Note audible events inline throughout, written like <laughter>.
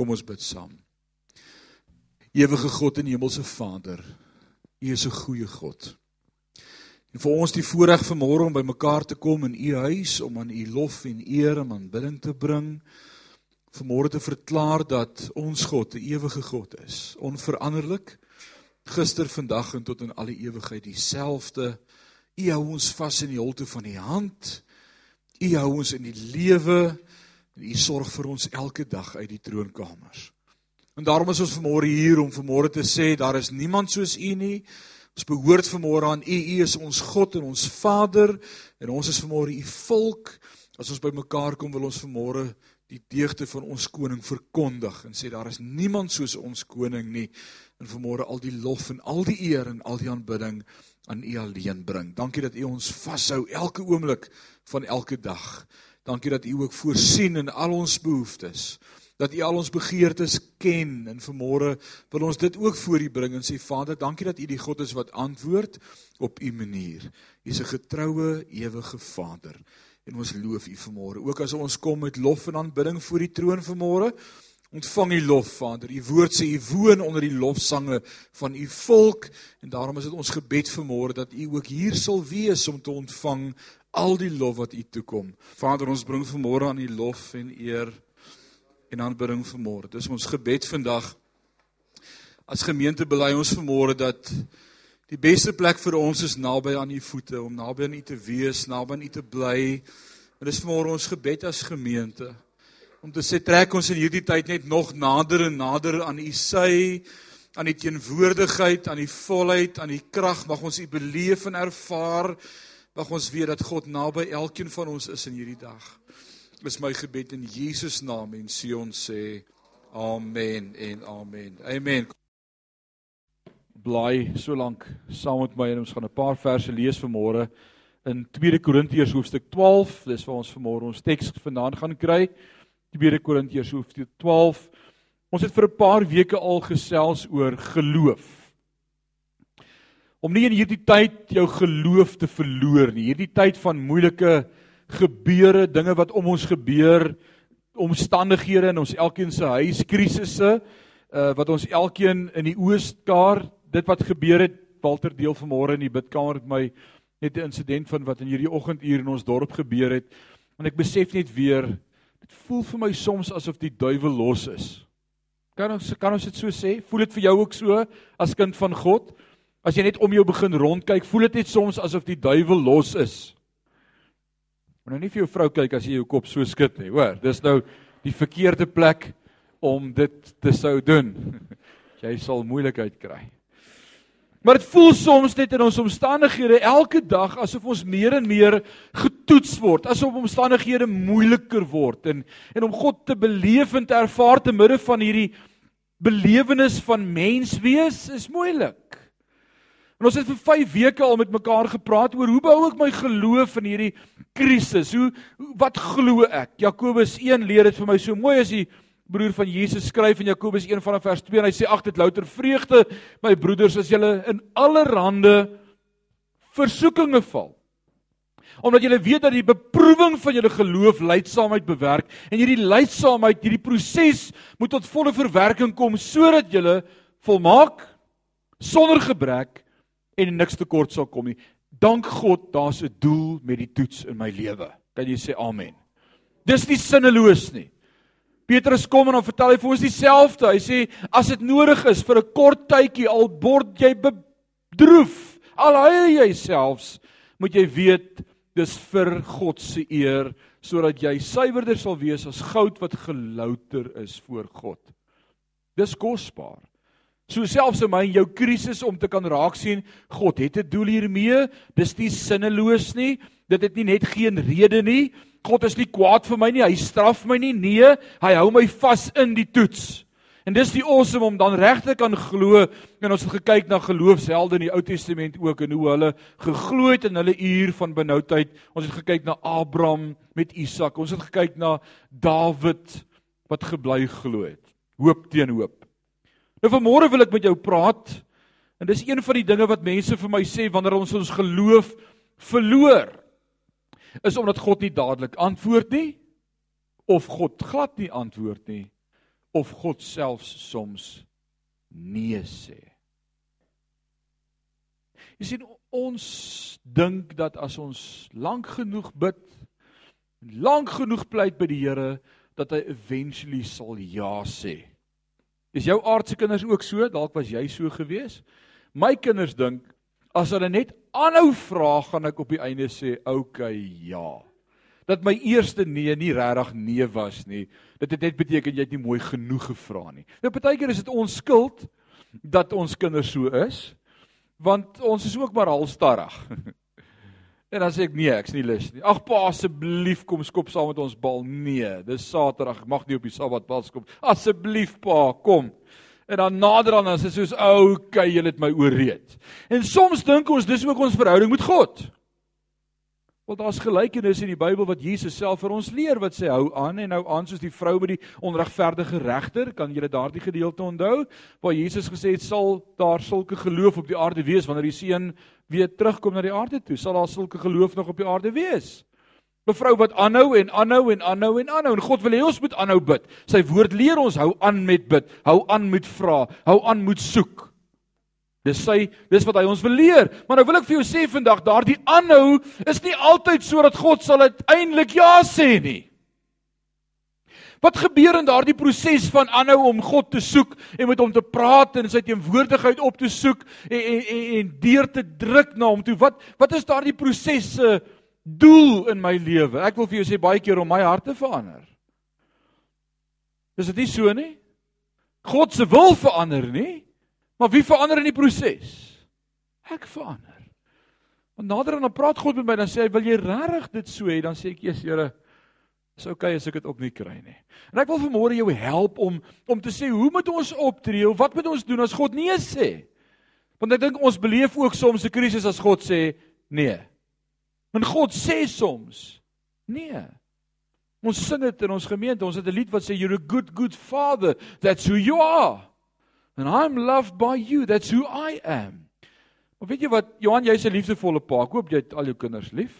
Kom ons bid saam. Ewige God en hemelse Vader, U is 'n goeie God. En vir ons die voorreg vanmôre om bymekaar te kom in U huis om aan U lof en eer en aanbidding te bring. Vanmôre te verklaar dat ons God 'n ewige God is, onveranderlik, gister, vandag en tot in alle ewigheid dieselfde. U hou ons vas in die holte van U hand. U hou ons in die lewe en U sorg vir ons elke dag uit die troonkamers. En daarom is ons vanmôre hier om vanmôre te sê daar is niemand soos U nie. Ons behoort vanmôre aan U. U is ons God en ons Vader en ons is vanmôre U volk. As ons bymekaar kom wil ons vanmôre die deugde van ons koning verkondig en sê daar is niemand soos ons koning nie. En vanmôre al die lof en al die eer en al die aanbidding aan U alleen bring. Dankie dat U ons vashou elke oomblik van elke dag. Dankie dat U ook voorsien in al ons behoeftes dat U al ons begeertes ken en vanmôre wil ons dit ook voor U bring en sê Vader, dankie dat U die God is wat antwoord op U manier. U is 'n getroue, ewige Vader en ons loof U vanmôre. Ook as ons kom met lof en aanbidding voor die troon vanmôre, ontvang U lof Vader. U woord sê U woon onder die lofsange van U volk en daarom is dit ons gebed vanmôre dat U ook hier sal wees om te ontvang al die lof wat U toekom. Vader, ons bring vanmôre aan U lof en eer en aanbidding vanmôre. Dis ons gebed vandag. As gemeente bely ons vanmôre dat die beste plek vir ons is naby aan u voete, om naby aan u te wees, naby aan u te bly. En dis vanmôre ons gebed as gemeente om te sê trek ons in hierdie tyd net nog nader en nader aan u sy aan die teenwoordigheid, aan die volheid, aan die krag mag ons u beleef en ervaar. Mag ons weet dat God naby elkeen van ons is in hierdie dag is my gebed in Jesus naam en Sion sê amen en amen. Amen. Bly so lank saam met my en ons gaan 'n paar verse lees vanmôre in 2 Korintiërs hoofstuk 12. Dis waar ons vanmôre ons teks vandaan gaan kry. 2 Korintiërs hoofstuk 12. Ons het vir 'n paar weke al gesels oor geloof. Om nie in hierdie tyd jou geloof te verloor nie. Hierdie tyd van moeilike gebeure, dinge wat om ons gebeur, omstandighede in ons elkeen se huiskrisisse, uh wat ons elkeen in die Ooskaar, dit wat gebeur het, Walter deel vanmôre in die bidkamer met my net 'n insident van wat in hierdie oggenduur in ons dorp gebeur het. En ek besef net weer, dit voel vir my soms asof die duiwel los is. Kan ons kan ons dit so sê? Voel dit vir jou ook so as kind van God? As jy net om jou begin rondkyk, voel dit net soms asof die duiwel los is. Moet nou nie vir jou vrou kyk as jy jou kop so skud nie, hoor. Dis nou die verkeerde plek om dit te sou doen. <laughs> Jy sal moeilikheid kry. Maar dit voel soms net in ons omstandighede elke dag asof ons meer en meer getoets word, asof omstandighede moeiliker word en en om God te beleef en te ervaar te midde van hierdie belewenis van menswees is moeilik. En ons het vir 5 weke al met mekaar gepraat oor hoe bou ek my geloof in hierdie krisis? Hoe wat glo ek? Jakobus 1 leer dit vir my so mooi as die broer van Jesus skryf in Jakobus 1 vanaf vers 2 en hy sê ag dit louter vreugde my broeders as julle in allerhande versoekinge val. Omdat julle weet dat die beproewing van julle geloof leidsaamheid bewerk en hierdie leidsaamheid, hierdie proses moet tot volle verwerking kom sodat julle volmaak sonder gebrek en niks tekort sal kom nie. Dank God, daar's 'n doel met die toets in my lewe. Kan jy sê amen? Dis nie sinneloos nie. Petrus kom en dan vertel hy vir ons dieselfde. Hy sê as dit nodig is vir 'n kort tydjie al word jy bedroef, al huil jy selfs, moet jy weet dis vir God se eer sodat jy suiwerder sal wees as goud wat gelouter is voor God. Dis kosbaar. So selfs in my en jou krisis om te kan raak sien, God het 'n doel hiermee. Dis nie sinneloos nie. Dit het nie net geen rede nie. God is nie kwaad vir my nie. Hy straf my nie. Nee, hy hou my vas in die toets. En dis die awesome om dan regte kan glo en ons het gekyk na geloofshelde in die Ou Testament ook en hoe hulle geglo het in hulle uur van benoudheid. Ons het gekyk na Abraham met Isak. Ons het gekyk na Dawid wat gebly glo het. Hoop teen hoop. Nou vanmôre wil ek met jou praat en dis een van die dinge wat mense vir my sê wanneer ons ons geloof verloor is omdat God nie dadelik antwoord nie of God glad nie antwoord nie of God selfs soms nee sê. Jy sien ons dink dat as ons lank genoeg bid, lank genoeg pleit by die Here dat hy eventually sal ja sê. Is jou aardse kinders ook so? Dalk was jy so gewees. My kinders dink as hulle net aanhou vra, gaan ek op die einde sê, "Oké, okay, ja." Dat my eerste nee nie regtig nee was nie. Dit het net beteken jy het nie mooi genoeg gevra nie. Nou partykeer is dit ons skuld dat ons kinders so is want ons is ook maar halstarrig. <laughs> en dan sê ek nee, ek's nie lus nie. Ag pa, asseblief kom skop saam met ons bal. Nee, dis Saterdag, mag nie op die Sabbat bal skop. Asseblief pa, kom. En dan nader aan as dit soos ou, okay, jy het my ooreed. En soms dink ons dis ook ons verhouding met God. Want daar's gelykenisse in die Bybel wat Jesus self vir ons leer wat sê hou aan en hou aan soos die vrou met die onregverdige regter. Kan julle daardie gedeelte onthou waar Jesus gesê het sal daar sulke geloof op die aarde wees wanneer die seun weer terugkom na die aarde toe? Sal daar sulke geloof nog op die aarde wees? 'n Vrou wat aanhou en aanhou en aanhou en aanhou en God wil hê ons moet aanhou bid. Sy woord leer ons hou aan met bid, hou aan met vra, hou aan met soek. Dis sy dis wat hy ons wil leer. Maar nou wil ek vir jou sê vandag daardie aanhou is nie altyd sodat God sal uiteindelik ja sê nie. Wat gebeur in daardie proses van aanhou om God te soek en met hom te praat en sy teenwoordigheid op te soek en en en, en deur te druk na hom toe? Wat wat is daardie proses se doel in my lewe? Ek wil vir jou sê baie keer om my hart te verander. Is dit nie so nie? God se wil verander nie. Maar wie verander in die proses? Ek verander. Want nader aan dan praat God met my dan sê hy, "Wil jy regtig dit so hê?" Dan sê ek, "Jesus, Here, is okay as ek dit ook nie kry nie." En ek wil vanmôre jou help om om te sê, "Hoe moet ons optree? Wat moet ons doen as God nee sê?" Want ek dink ons beleef ook soms 'n krisis as God sê nee. Want God sê soms nee. Ons sing dit in ons gemeente. Ons het 'n lied wat sê you're a good good father. That's who you are. And I'm loved by you. That's who I am. Maar weet jy wat? Johan, jy's 'n liefdevolle pa. Ek hoop jy het al jou kinders lief.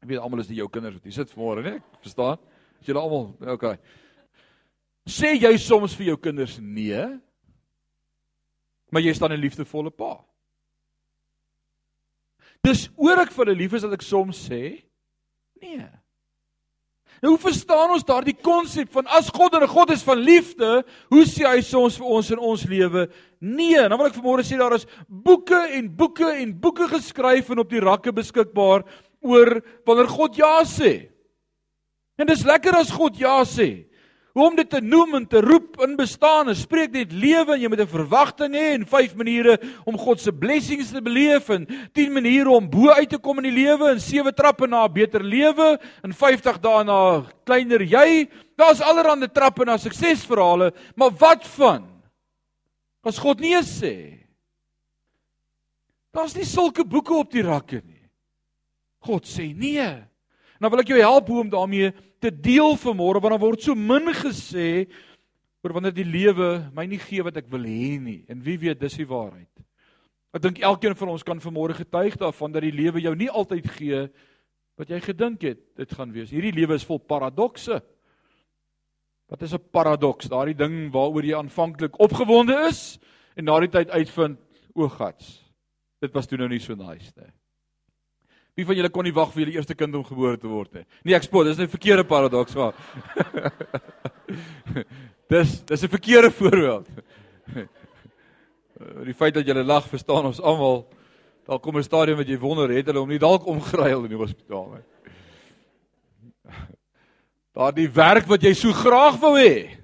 Ek weet almal is nie jou kinders wat hier sit vanmôre nie. Ek verstaan. Is julle almal okay? Sê jy soms vir jou kinders nee? Maar jy staan 'n liefdevolle pa. Dis oor ek vir hulle lief is dat ek soms sê nee. Nou hoe verstaan ons daardie konsep van as God 'n God is van liefde, hoe sê hy soms vir ons in ons lewe? Nee, dan wil ek vanmôre sê daar is boeke en boeke en boeke geskryf en op die rakke beskikbaar oor wanneer God ja sê. En dis lekker as God ja sê. Hoe om dit te noem en te roep in bestaan en spreek net lewe en jy moet 'n verwagting hê en vyf maniere om God se blessings te beleef en 10 maniere om bo uit te kom in die lewe en sewe trappe na 'n beter lewe en 50 dae na kleiner jy. Daar's allerlei trappe na suksesverhale, maar wat van as God nee sê? Daar's nie sulke boeke op die rakke nie. God sê nee. Nou wil ek jou help hoe om daarmee te deel vanmôre want dan word so min gesê oor wanneer die lewe my nie gee wat ek wil hê nie en wie weet dis die waarheid. Ek dink elkeen van ons kan vanmôre getuig daarvan dat die lewe jou nie altyd gee wat jy gedink het dit gaan wees. Hierdie lewe is vol paradokse. Wat is 'n paradoks? Daardie ding waaroor jy aanvanklik opgewonde is en na die tyd uitvind, o gats. Dit was toe nou nie so nice nie. Wie van julle kon nie wag vir julle eerste kind om gebore te word nie? Nee, ek spot, dis 'n verkeerde paradoks gehad. <laughs> dis dis 'n verkeerde voorbeeld. <laughs> Die feit dat julle lag, verstaan ons almal. Daar kom 'n stadium wat jy wonder het hulle om nie dalk omgeruil in die hospitaal nie. <laughs> Daardie werk wat jy so graag wou hê.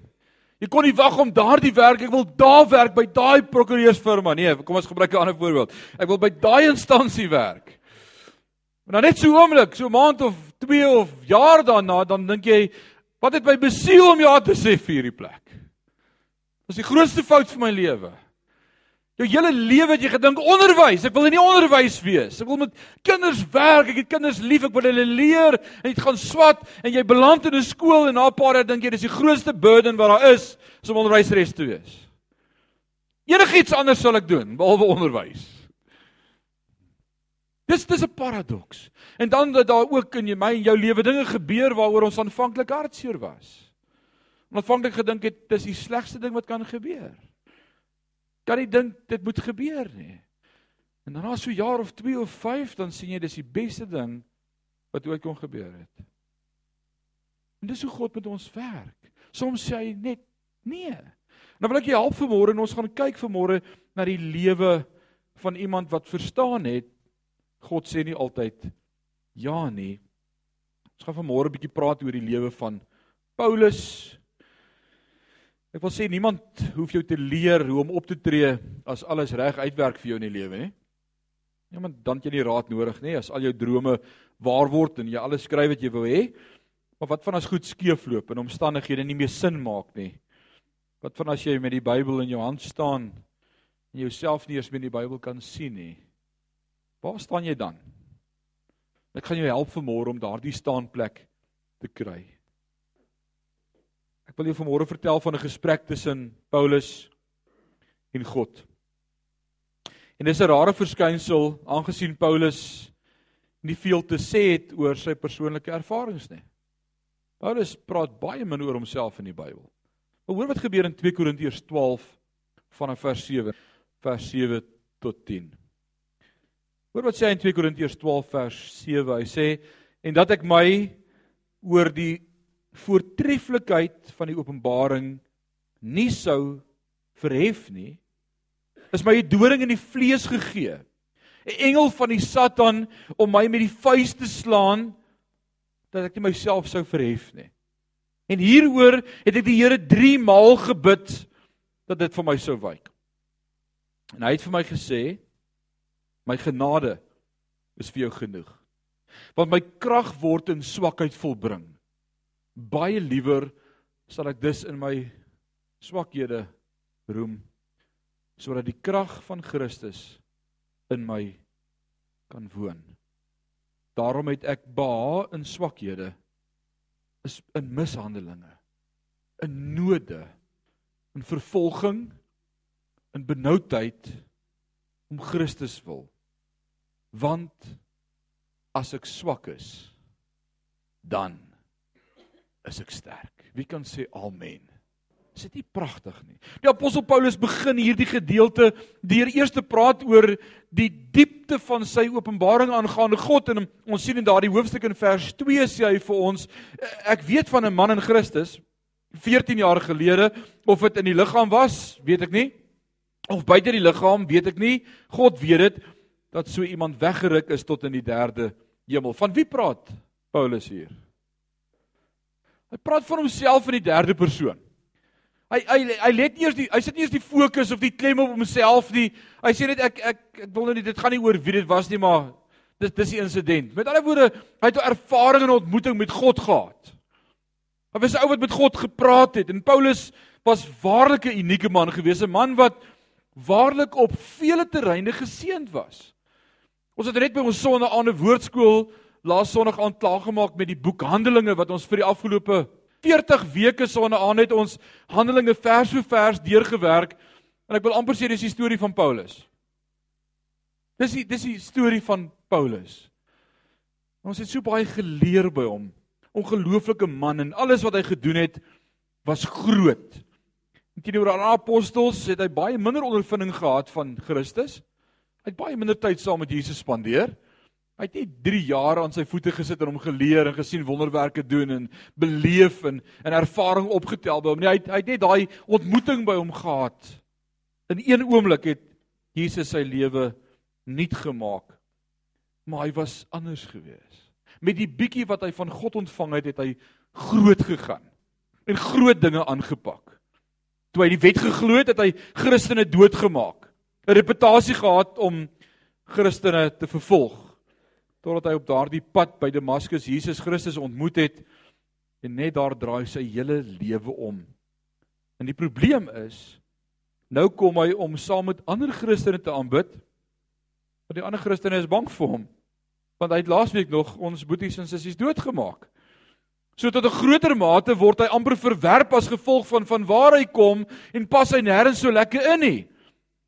Jy kon nie wag om daardie werk, ek wil daar werk by daai prokureursfirma. Nee, kom ons gebruik 'n ander voorbeeld. Ek wil by daai instansie werk. Maar dan net so oomblik, so 'n maand of 2 of jaar daarna, dan dink jy, wat het my besiel om ja te sê vir hierdie plek? Dis die grootste fout van my lewe. Jou hele lewe het jy gedink onderwys, ek wil in die onderwys wees. Ek wil met kinders werk, ek het kinders lief, ek wil hulle leer en dit gaan swat en jy beland in 'n skool en na 'n paar jaar dink jy dis die grootste burden wat daar is, is om onderwyseres te wees. Enigiets anders sal ek doen behalwe onderwys. Dis dis 'n paradoks. En dan dat daar ook in my en jou lewe dinge gebeur waaroor ons aanvanklik hartseer was. Aanvanklik gedink het dis die slegste ding wat kan gebeur. Kan nie dink dit moet gebeur nie. En dan na so jaar of 2 of 5 dan sien jy dis die beste ding wat ooit kon gebeur het. En dis hoe God met ons werk. Soms sê hy net nee. Nou wil ek jou help vanmôre en ons gaan kyk vanmôre na die lewe van iemand wat verstaan het God sê nie altyd ja nie. Ons gaan vanmôre 'n bietjie praat oor die lewe van Paulus. Ek wil sê niemand hoef jou te leer hoe om op te tree as alles reg uitwerk vir jou in die lewe nie. Niemand dan jy nie raad nodig nie as al jou drome waar word en jy alles skryf wat jy wou hê. Maar wat van as goed skeefloop en omstandighede nie meer sin maak nie? Wat van as jy met die Bybel in jou hand staan en jouself nie eens meer in die Bybel kan sien nie? Waar staan jy dan? Ek gaan jou help vanmôre om daardie staanplek te kry. Ek wil jou vanmôre vertel van 'n gesprek tussen Paulus en God. En dis 'n rare verskynsel aangesien Paulus nie veel te sê het oor sy persoonlike ervarings nie. Paulus praat baie min oor homself in die Bybel. Maar hoor wat gebeur in 2 Korintiërs 12 vanaf vers 7 vers 7 tot 10. Hoor wat sê hy in 2 Korintiërs 12 vers 7. Hy sê en dat ek my oor die voortreffelikheid van die openbaring nie sou verhef nie is my 'n doring in die vlees gegee. 'n Engel van die Satan om my met die vuis te slaan dat ek nie myself sou verhef nie. En hieroor het ek die Here 3 maal gebid dat dit vir my sou wyk. En hy het vir my gesê: "My genade is vir jou genoeg. Want my krag word in swakheid volbring. Baie liewer sal ek dus in my swakhede roem sodat die krag van Christus in my kan woon." Daarom het ek beha in swakhede is in mishandelinge, in node, in vervolging, in benoudheid om Christus wil. Want as ek swak is, dan is ek sterk. Wie kan sê amen? Is dit nie pragtig nie? Die apostel Paulus begin hierdie gedeelte deur eers te praat oor die diepte van sy openbaring aangaande God en ons sien in daardie hoofstuk in vers 2 sê hy vir ons ek weet van 'n man in Christus 14 jaar gelede of dit in die liggaam was, weet ek nie. Of buite die liggaam, weet ek nie. God weet dit dat so iemand weggeruk is tot in die derde hemel. Van wie praat Paulus hier? Hy praat van homself in die derde persoon. Hy hy hy let nie eers die hy sit nie eers die fokus of die klem op homself nie. Hy sê net ek ek ek wil nou nie dit gaan nie oor wie dit was nie, maar dis dis die insident. Met ander woorde, hy het 'n ervaring en ontmoeting met God gehad. Hy was 'n ou wat met God gepraat het en Paulus was waarlik 'n unieke man gewees, 'n man wat waarlik op vele terreine geseënd was. Ons het net by ons sonde aan 'n woordskool laas Sondag aan klaar gemaak met die boek Handelinge wat ons vir die afgelope 40 weke sonder aan het ons Handelinge vers vir vers deurgewerk en ek wil amper sê dis die storie van Paulus. Dis die dis die storie van Paulus. Ons het so baie geleer by hom. Ongelooflike man en alles wat hy gedoen het was groot. Teenoor aan apostels het hy baie minder ondervinding gehad van Christus. Hy het baie minder tyd saam met Jesus spandeer. Hy het net 3 jaar aan sy voete gesit en hom geleer en gesien wonderwerke doen en beleef en 'n ervaring opgetel by hom. Nee, hy het, hy het net daai ontmoeting by hom gehad. In een oomblik het Jesus sy lewe nuut gemaak. Maar hy was anders gewees. Met die bietjie wat hy van God ontvang het, het hy groot gegaan en groot dinge aangepak. Toe hy die wet geglo het, het hy Christene doodgemaak. 'n Reputasie gehad om Christene te vervolg totdat hy op daardie pad by Damaskus Jesus Christus ontmoet het en net daar draai sy hele lewe om. En die probleem is nou kom hy om saam met ander Christene te aanbid. Maar die ander Christene is bang vir hom. Want hy het laasweek nog ons boeties en sissies doodgemaak. So tot 'n groter mate word hy amper verwerp as gevolg van van waar hy kom en pas hy nêrens so lekker in nie.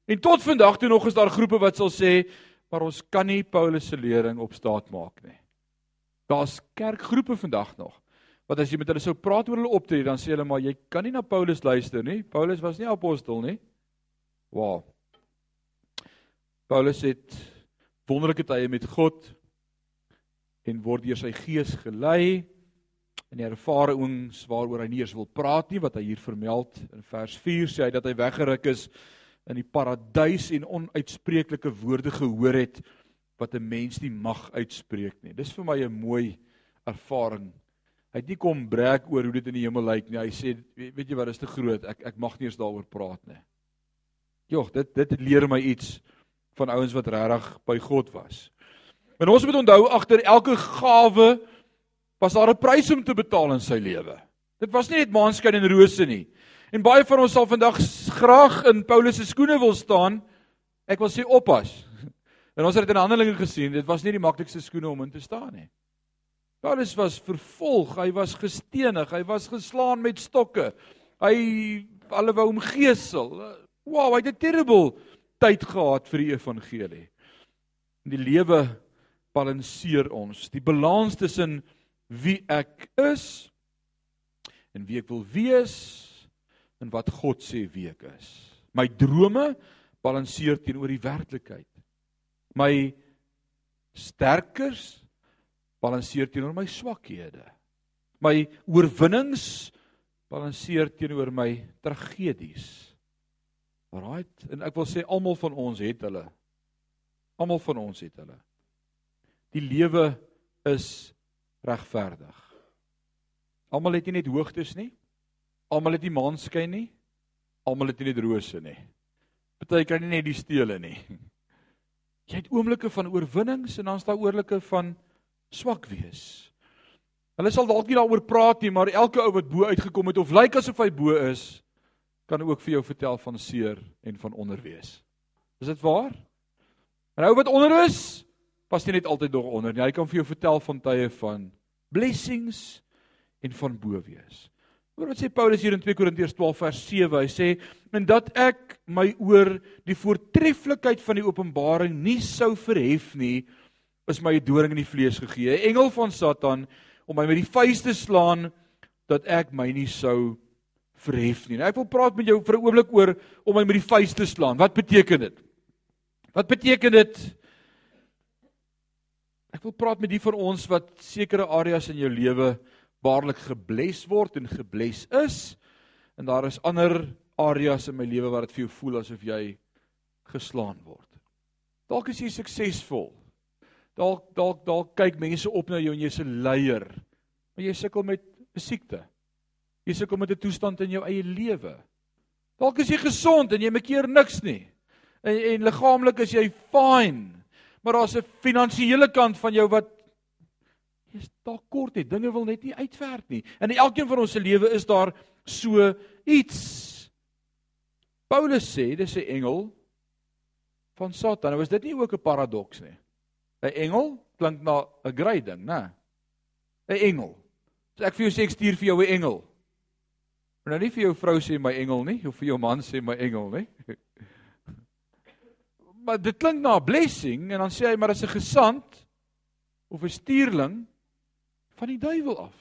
En tot vandag toe nog is daar groepe wat sal sê maar ons kan nie Paulus se lering op staat maak nie. Daar's kerkgroepe vandag nog wat as jy met hulle sou praat oor hulle optrede, dan sê hulle maar jy kan nie na Paulus luister nie. Paulus was nie apostel nie. Wow. Paulus het wonderlike tye met God en word deur sy gees gelei in ervarings waaroor hy nie eens wil praat nie wat hy hier vermeld in vers 4 sê hy dat hy weggeruk is in die paradys en onuitspreeklike woorde gehoor het wat 'n mens nie mag uitspreek nie. Dis vir my 'n mooi ervaring. Hy het nie kom breek oor hoe dit in die hemel lyk nie. Hy sê weet jy wat is te groot. Ek ek mag nie eens daaroor praat nie. Jogg, dit dit leer my iets van ouens wat regtig by God was. En ons moet onthou agter elke gawe was daar 'n prys om te betaal in sy lewe. Dit was nie net maanskyn en rose nie. En baie van ons sal vandag graag in Paulus se skoene wil staan. Ek wil sê oppas. <laughs> En ons het dit in Handelinge gesien, dit was nie die maklikste skoene om in te staan nie. Paulus was vervolg, hy was gestenig, hy was geslaan met stokke. Hy hulle wou hom gesel. Wow, hy het 'n terrible tyd gehad vir die evangelie. In die lewe balanseer ons die balans tussen wie ek is en wie ek wil wees en wat God sê wie ek is. My drome balanseer teenoor die werklikheid. My sterkers balanseer teenoor my swakhede. My oorwinnings balanseer teenoor my tragedies. Right? En ek wil sê almal van ons het hulle. Almal van ons het hulle. Die lewe is regverdig. Almal het nie net hoogtes nie. Almal het nie maanskyn nie. Almal het nie net rose nie. Party kan nie net die stele nie. Jy het oomblikke van oorwinnings en dan is daar oorlike van swak wees. Hulle sal dalk nie daaroor praat nie, maar elke ou wat bo uitgekom het of lyk asof hy bo is, kan ook vir jou vertel van seer en van onderwees. Is dit waar? 'n Ou wat onder is, pas nie net altyd nog onder nie. Hy kan vir jou vertel van tye van blessings en van bo wees. Hoor wat sê Paulus hier in 2 Korintiërs 12 vers 7. Hy sê: "En dat ek my oor die voortreffelikheid van die openbaring nie sou verhef nie, is my 'n doring in die vlees gegee, 'n engel van Satan om my met die vuis te slaan dat ek my nie sou verhef nie." Nou ek wil praat met jou vir 'n oomblik oor om my met die vuis te slaan. Wat beteken dit? Wat beteken dit? Ek wil praat met die van ons wat sekere areas in jou lewe baarlik gebless word en gebless is en daar is ander areas in my lewe waar dit vir jou voel asof jy geslaan word. Dalk is jy suksesvol. Dalk dalk dalk kyk mense op na jou en jy's 'n leier. Maar jy sukkel met 'n siekte. Jy sukkel met 'n toestand in jou eie lewe. Dalk is jy gesond en jy maak keer niks nie. En, en liggaamlik is jy fine maar daar's 'n finansiële kant van jou wat jy's dalk kort het. Dinge wil net nie uitwerk nie. In elkeen van ons se lewe is daar so iets. Paulus sê dis 'n engel van Satan. Nou is dit nie ook 'n paradoks nie. 'n Engel klink na 'n great ding, né? 'n Engel. So ek vir jou sê ek stuur vir jou 'n engel. Maar nou nie vir jou vrou sê my engel nie, of vir jou man sê my engel nie. <laughs> maar dit klink na 'n blessing en dan sê hy maar as 'n gesant of 'n stuurling van die duiwel af.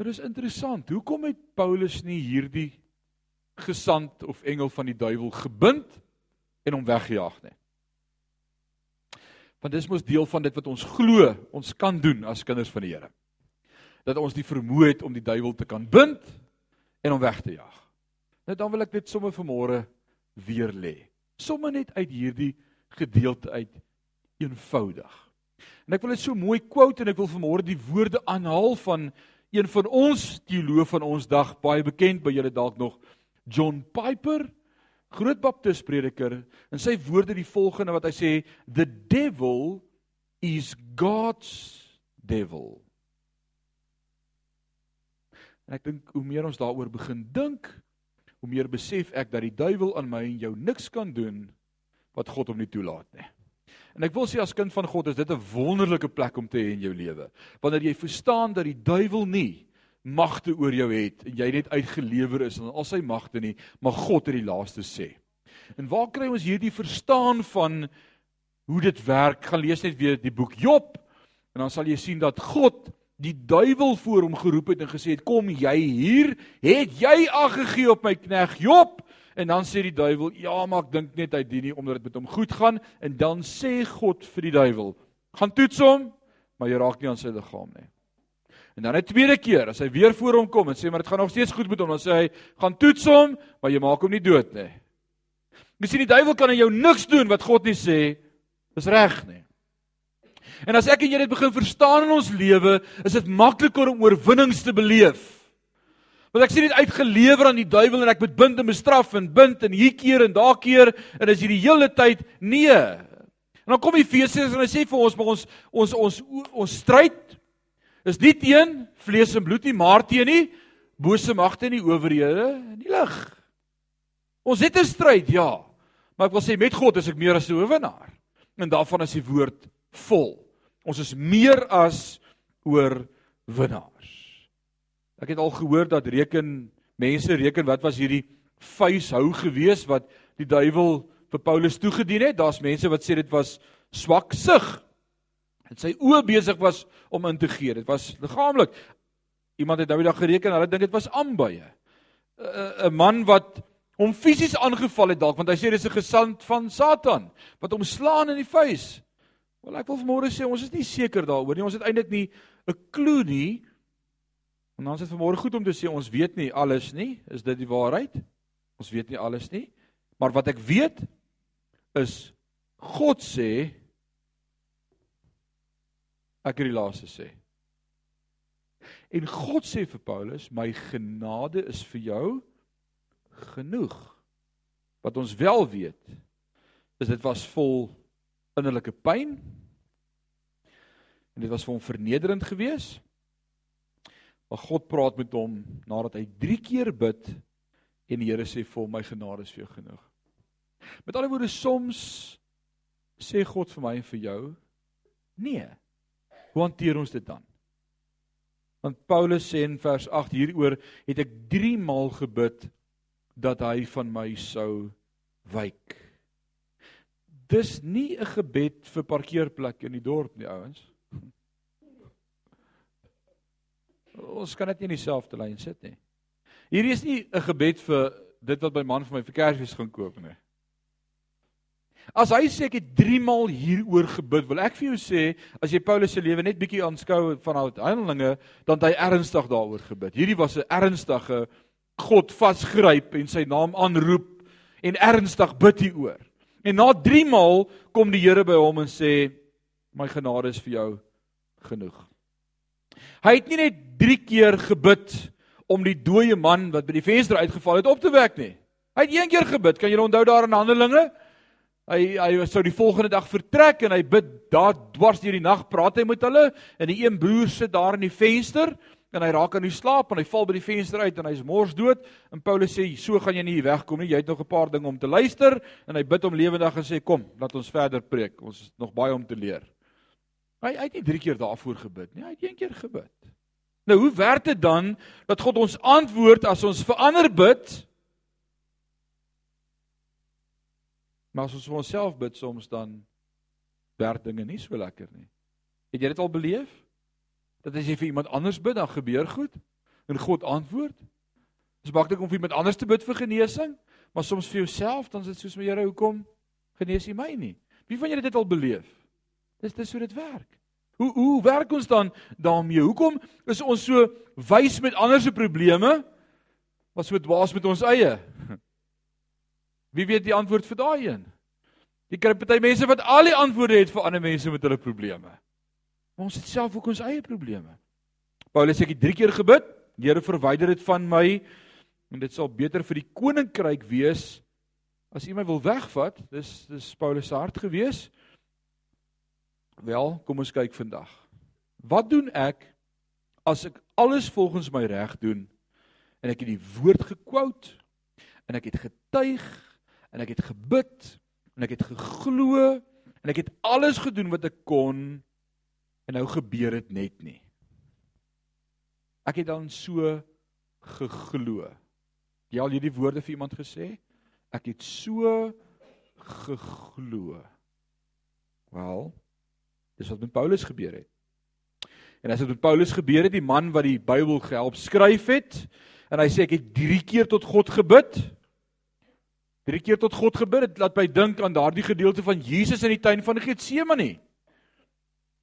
Dit is interessant. Hoekom het Paulus nie hierdie gesant of engel van die duiwel gebind en hom weggejaag nie? Want dis mos deel van dit wat ons glo ons kan doen as kinders van die Here. Dat ons die vermoë het om die duiwel te kan bind en hom weg te jaag. Nou dan wil ek dit sommer vanmôre weer lê somme net uit hierdie gedeelte uit eenvoudig. En ek wil dit so mooi quote en ek wil vanmôre die woorde aanhaal van een van ons teoloog van ons dag, baie bekend by julle dalk nog, John Piper, groot baptist prediker, en sy woorde die volgende wat hy sê, the devil is God's devil. En ek dink hoe meer ons daaroor begin dink, hoe meer besef ek dat die duiwel aan my en jou niks kan doen wat God hom nie toelaat nie. En ek wil sê as kind van God is dit 'n wonderlike plek om te hê in jou lewe. Wanneer jy verstaan dat die duiwel nie magte oor jou het en jy net uitgelewer is aan al sy magte nie, maar God het die laaste sê. En waar kry ons hierdie verstaan van hoe dit werk? Gaan lees net weer die boek Job en dan sal jy sien dat God die duiwel voor hom geroep het en gesê het kom jy hier het jy ag gegee op my knegg Job en dan sê die duiwel ja maar ek dink net hy dien nie omdat dit met hom goed gaan. En dan sê God vir die duiwel gaan toets hom maar jy raak nie aan sy liggaam nie. En dan 'n tweede keer as hy weer voor hom kom en sê maar dit gaan nog steeds goed met hom dan sê hy gaan toets hom maar jy maak hom nie dood nie. Sien die duiwel kan aan jou niks doen wat God nie sê is reg nie. En as ek en jy dit begin verstaan in ons lewe, is dit makliker om oorwinnings te beleef. Want ek sien dit uitgelewer aan die duiwel en ek moet bind en bestraf en bind en hier keer en daar keer en as jy die hele tyd nee. En dan kom Efesiërs en hy sê vir ons, maar ons ons ons ons stryd is nie teen vlees en bloed nie, maar teen die bose magte en die owerhede in die lig. Ons het 'n stryd, ja. Maar ek wil sê met God is ek meer as 'n oorwinnaar. En daarvan is die woord vol. Ons is meer as oorwinnaars. Ek het al gehoor dat reken mense reken wat was hierdie vuishou gewees wat die duiwel vir Paulus toegedien het. Daar's mense wat sê dit was swak sig. En sy oë besig was om in te gee. Dit was liggaamlik. Iemand het nou die dag gereken, hulle dink dit was aanbye. 'n man wat hom fisies aangeval het dalk want hy sê dis 'n gesand van Satan wat hom slaan in die vuis. Wel ek wil vanmôre sê ons is nie seker daaroor nie. Ons het eintlik nie 'n klou nie. En dan is vanmôre goed om te sê ons weet nie alles nie. Is dit die waarheid? Ons weet nie alles nie. Maar wat ek weet is God sê ek het die laaste sê. En God sê vir Paulus, my genade is vir jou genoeg. Wat ons wel weet is dit was vol innerlike pyn. En dit was vir hom vernederend geweest. Maar God praat met hom nadat hy 3 keer bid en die Here sê vir hom my genade is vir jou genoeg. Met ander woorde soms sê God vir my en vir jou nee. Hoe hanteer ons dit dan? Want Paulus sê in vers 8 hieroor het ek 3 maal gebid dat hy van my sou wyk. Dis nie 'n gebed vir parkeerplek in die dorp nie, ouens. Ons kan dit nie in dieselfde lyn sit nie. Hierdie is nie 'n gebed vir dit wat my man vir my vir Kersfees gaan koop nie. As hy sê ek het 3 maal hieroor gebid, wil ek vir jou sê, as jy Paulus se lewe net bietjie aanskou van Handelinge, dan het hy ernstig daaroor gebid. Hierdie was 'n ernstige God vasgryp en sy naam aanroep en ernstig bid hieroor. En na 3 maal kom die Here by hom en sê my genade is vir jou genoeg. Hy het nie net 3 keer gebid om die dooie man wat by die venster uitgeval het op te wek nie. Hy het een keer gebid. Kan julle onthou daar in Handelinge? Hy hy sou die volgende dag vertrek en hy bid daar dwars deur die nag praat hy met hulle en die een broer sit daar in die venster en hy raak aan die slaap en hy val by die venster uit en hy's mors dood. En Paulus sê so gaan jy nie hier wegkom nie. Jy het nog 'n paar dinge om te luister. En hy bid hom lewendig en sê kom laat ons verder preek. Ons het nog baie om te leer. Hy, hy het nie drie keer daarvoor gebid nie. Hy het een keer gebid nou hoe werk dit dan dat God ons antwoord as ons verander bid maar as ons vir onsself bid soms dan werk dinge nie so lekker nie het jy dit al beleef Dat as jy vir iemand anders bid, dan gebeur goed en God antwoord. Dis maklik om vir iemand anders te bid vir genesing, maar soms vir jouself, dan is dit soos my Here, hoekom genees U my nie? Wie van julle het dit al beleef? Dis dis hoe dit werk. Hoe hoe werk ons dan daarmee? Hoekom is ons so wys met ander se probleme, maar so dwaas met ons eie? Wie weet die antwoord vir daai een? Jy kry party mense wat al die antwoorde het vir ander mense met hulle probleme. Maar ons het self ook ons eie probleme. Paulus sê ek het 3 keer gebid, Here verwyder dit van my en dit sal beter vir die koninkryk wees as U my wil wegvat. Dis dis Paulus se hart gewees. Wel, kom ons kyk vandag. Wat doen ek as ek alles volgens my reg doen en ek het die woord gekwout en ek het getuig en ek het gebid en ek het geglo en ek het alles gedoen wat ek kon en nou gebeur dit net nie. Ek het dan so geglo. Jy al hierdie woorde vir iemand gesê? Ek het so geglo. Wel, dis wat met Paulus gebeur het. En as dit met Paulus gebeur het, die man wat die Bybel gehelp skryf het, en hy sê ek het 3 keer tot God gebid. 3 keer tot God gebid. Dit laat my dink aan daardie gedeelte van Jesus in die tuin van Getsemane.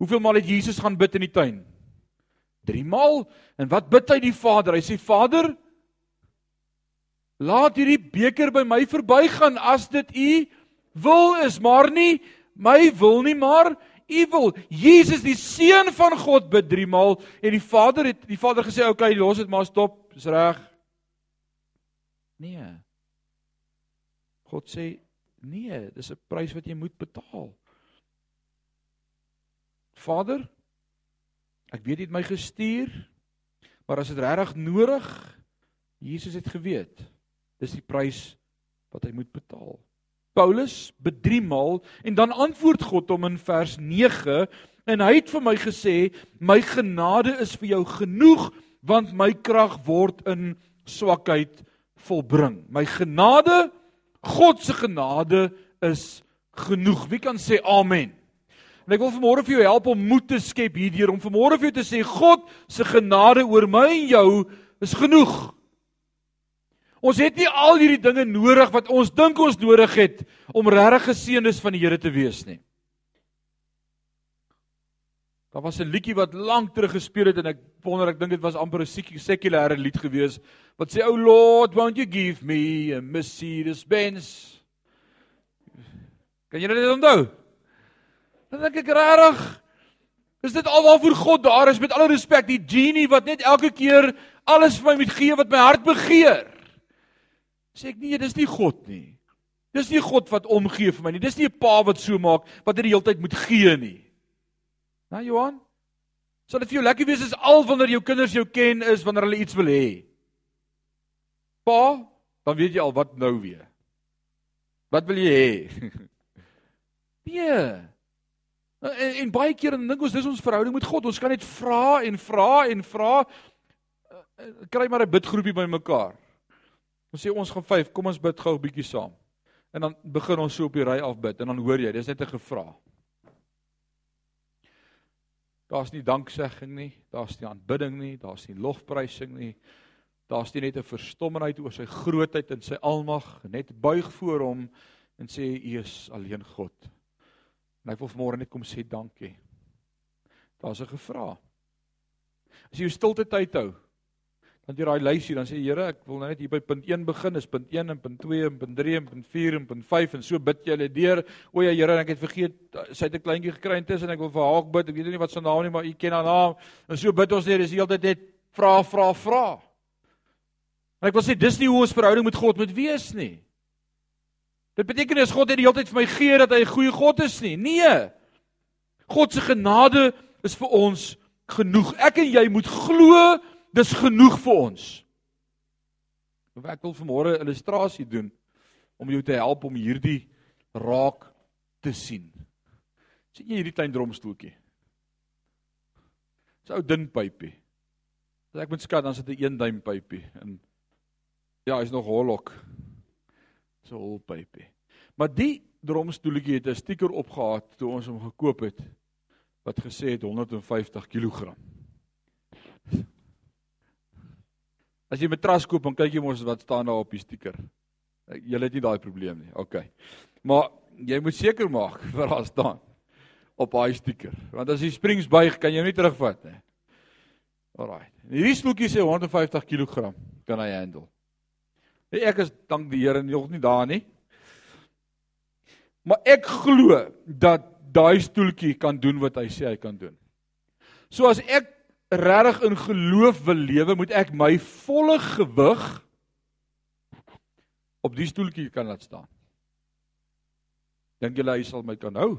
Hoeveel maal het Jesus gaan bid in die tuin? 3 maal. En wat bid hy die Vader? Hy sê Vader, laat hierdie beker by my verbygaan as dit U wil is, maar nie my wil nie, maar U wil. Jesus die seun van God bid 3 maal en die Vader het die Vader gesê, "Oké, okay, los dit maar stop, dis reg." Nee. God sê, "Nee, dis 'n prys wat jy moet betaal." Vader, ek weet jy het my gestuur, maar as dit regtig nodig, Jesus het geweet, dis die prys wat hy moet betaal. Paulus bedrie maal en dan antwoord God hom in vers 9 en hy het vir my gesê my genade is vir jou genoeg want my krag word in swakheid volbring. My genade, God se genade is genoeg. Wie kan sê amen? En ek wil vanmôre vir jou help om moed te skep hierdeur om vanmôre vir jou te sê God se genade oor my en jou is genoeg. Ons het nie al hierdie dinge nodig wat ons dink ons nodig het om regtig geseëndes van die Here te wees nie. Daar was 'n liedjie wat lank terug gespeel het en ek wonder ek dink dit was amper 'n sekulêre lied gewees wat sê O Lord, won't you give me a Mercedes Benz? Kan jy dit onthou? Dan ek regtig Is dit alwaarvoor God daar is met alle respek die genie wat net elke keer alles vir my moet gee wat my hart begeer? Sê ek nee, dis nie God nie. Dis nie God wat omgee vir my nie. Dis nie 'n pa wat so maak wat hy die hele tyd moet gee nie. Nou Johan, sal dit vir jou lekker wees as al wanneer jou kinders jou ken is wanneer hulle iets wil hê. Pa, dan weet jy al wat nou weer. Wat wil jy hê? <laughs> Nee. En, en baie keer dan dink ons dis ons verhouding met God. Ons kan net vra en vra en vra. Eh, eh, kry maar 'n bidgroepie by mekaar. Ons sê ons gaan 5, kom ons bid gou 'n bietjie saam. En dan begin ons so op die ry af bid en dan hoor jy, dis net 'n gevra. Daar's nie danksegging nie, daar's nie aanbidding nie, daar's nie lofprysing nie. Daar's nie net 'n verstommenheid oor sy grootheid en sy almag, net buig voor hom en sê U is alleen God. En ek wil vanmôre net kom sê dankie. Daar's 'n gevra. As jy jou stilte tyd hou, dan jy daai lysie dan sê Here ek wil nou net hier by punt 1 begin is punt 1 en punt 2 en punt 3 en punt 4 en punt 5 en so bid jy hulle deur. O ja Here ek het vergeet sy het 'n kleintjie gekry intussen ek wil vir haar bid. Ek weet nie wat sy naam nie maar u ken haar naam. En so bid ons net dis heeltyd net vra vra vra. En ek wil sê dis nie hoe ons verhouding met God moet wees nie. Dit beteken as God net die hele tyd vir my gee dat hy 'n goeie God is nie. Nee. God se genade is vir ons genoeg. Ek en jy moet glo Dis genoeg vir ons. Ek wil vanmôre 'n illustrasie doen om jou te help om hierdie raak te sien. sien jy hierdie klein dromstoeltjie? Dis ou dun pypie. As ek moet skat, dan sit 'n 1 duim pypie in. Ja, hy's nog hollok. So hol pypie. Maar die dromstoeltjie het 'n stiker opgehad toe ons hom gekoop het wat gesê het 150 kg. As jy 'n matras koop, dan kyk jy mos wat staan daar op die stiker. Jy het nie daai probleem nie. OK. Maar jy moet seker maak <laughs> wat daar staan op daai stiker. Want as die springs buig, kan jy nie terugvat nie. Alraai. Hierdie stoeltjie sê 150 kg kan hy handle. Ek is dank die Here nog nie daar nie. Maar ek glo dat daai stoeltjie kan doen wat hy sê hy kan doen. So as ek regtig in geloof wil lewe, moet ek my volle gewig op die stoeltjie kan laat staan. Dink julle hy sal my kan hou?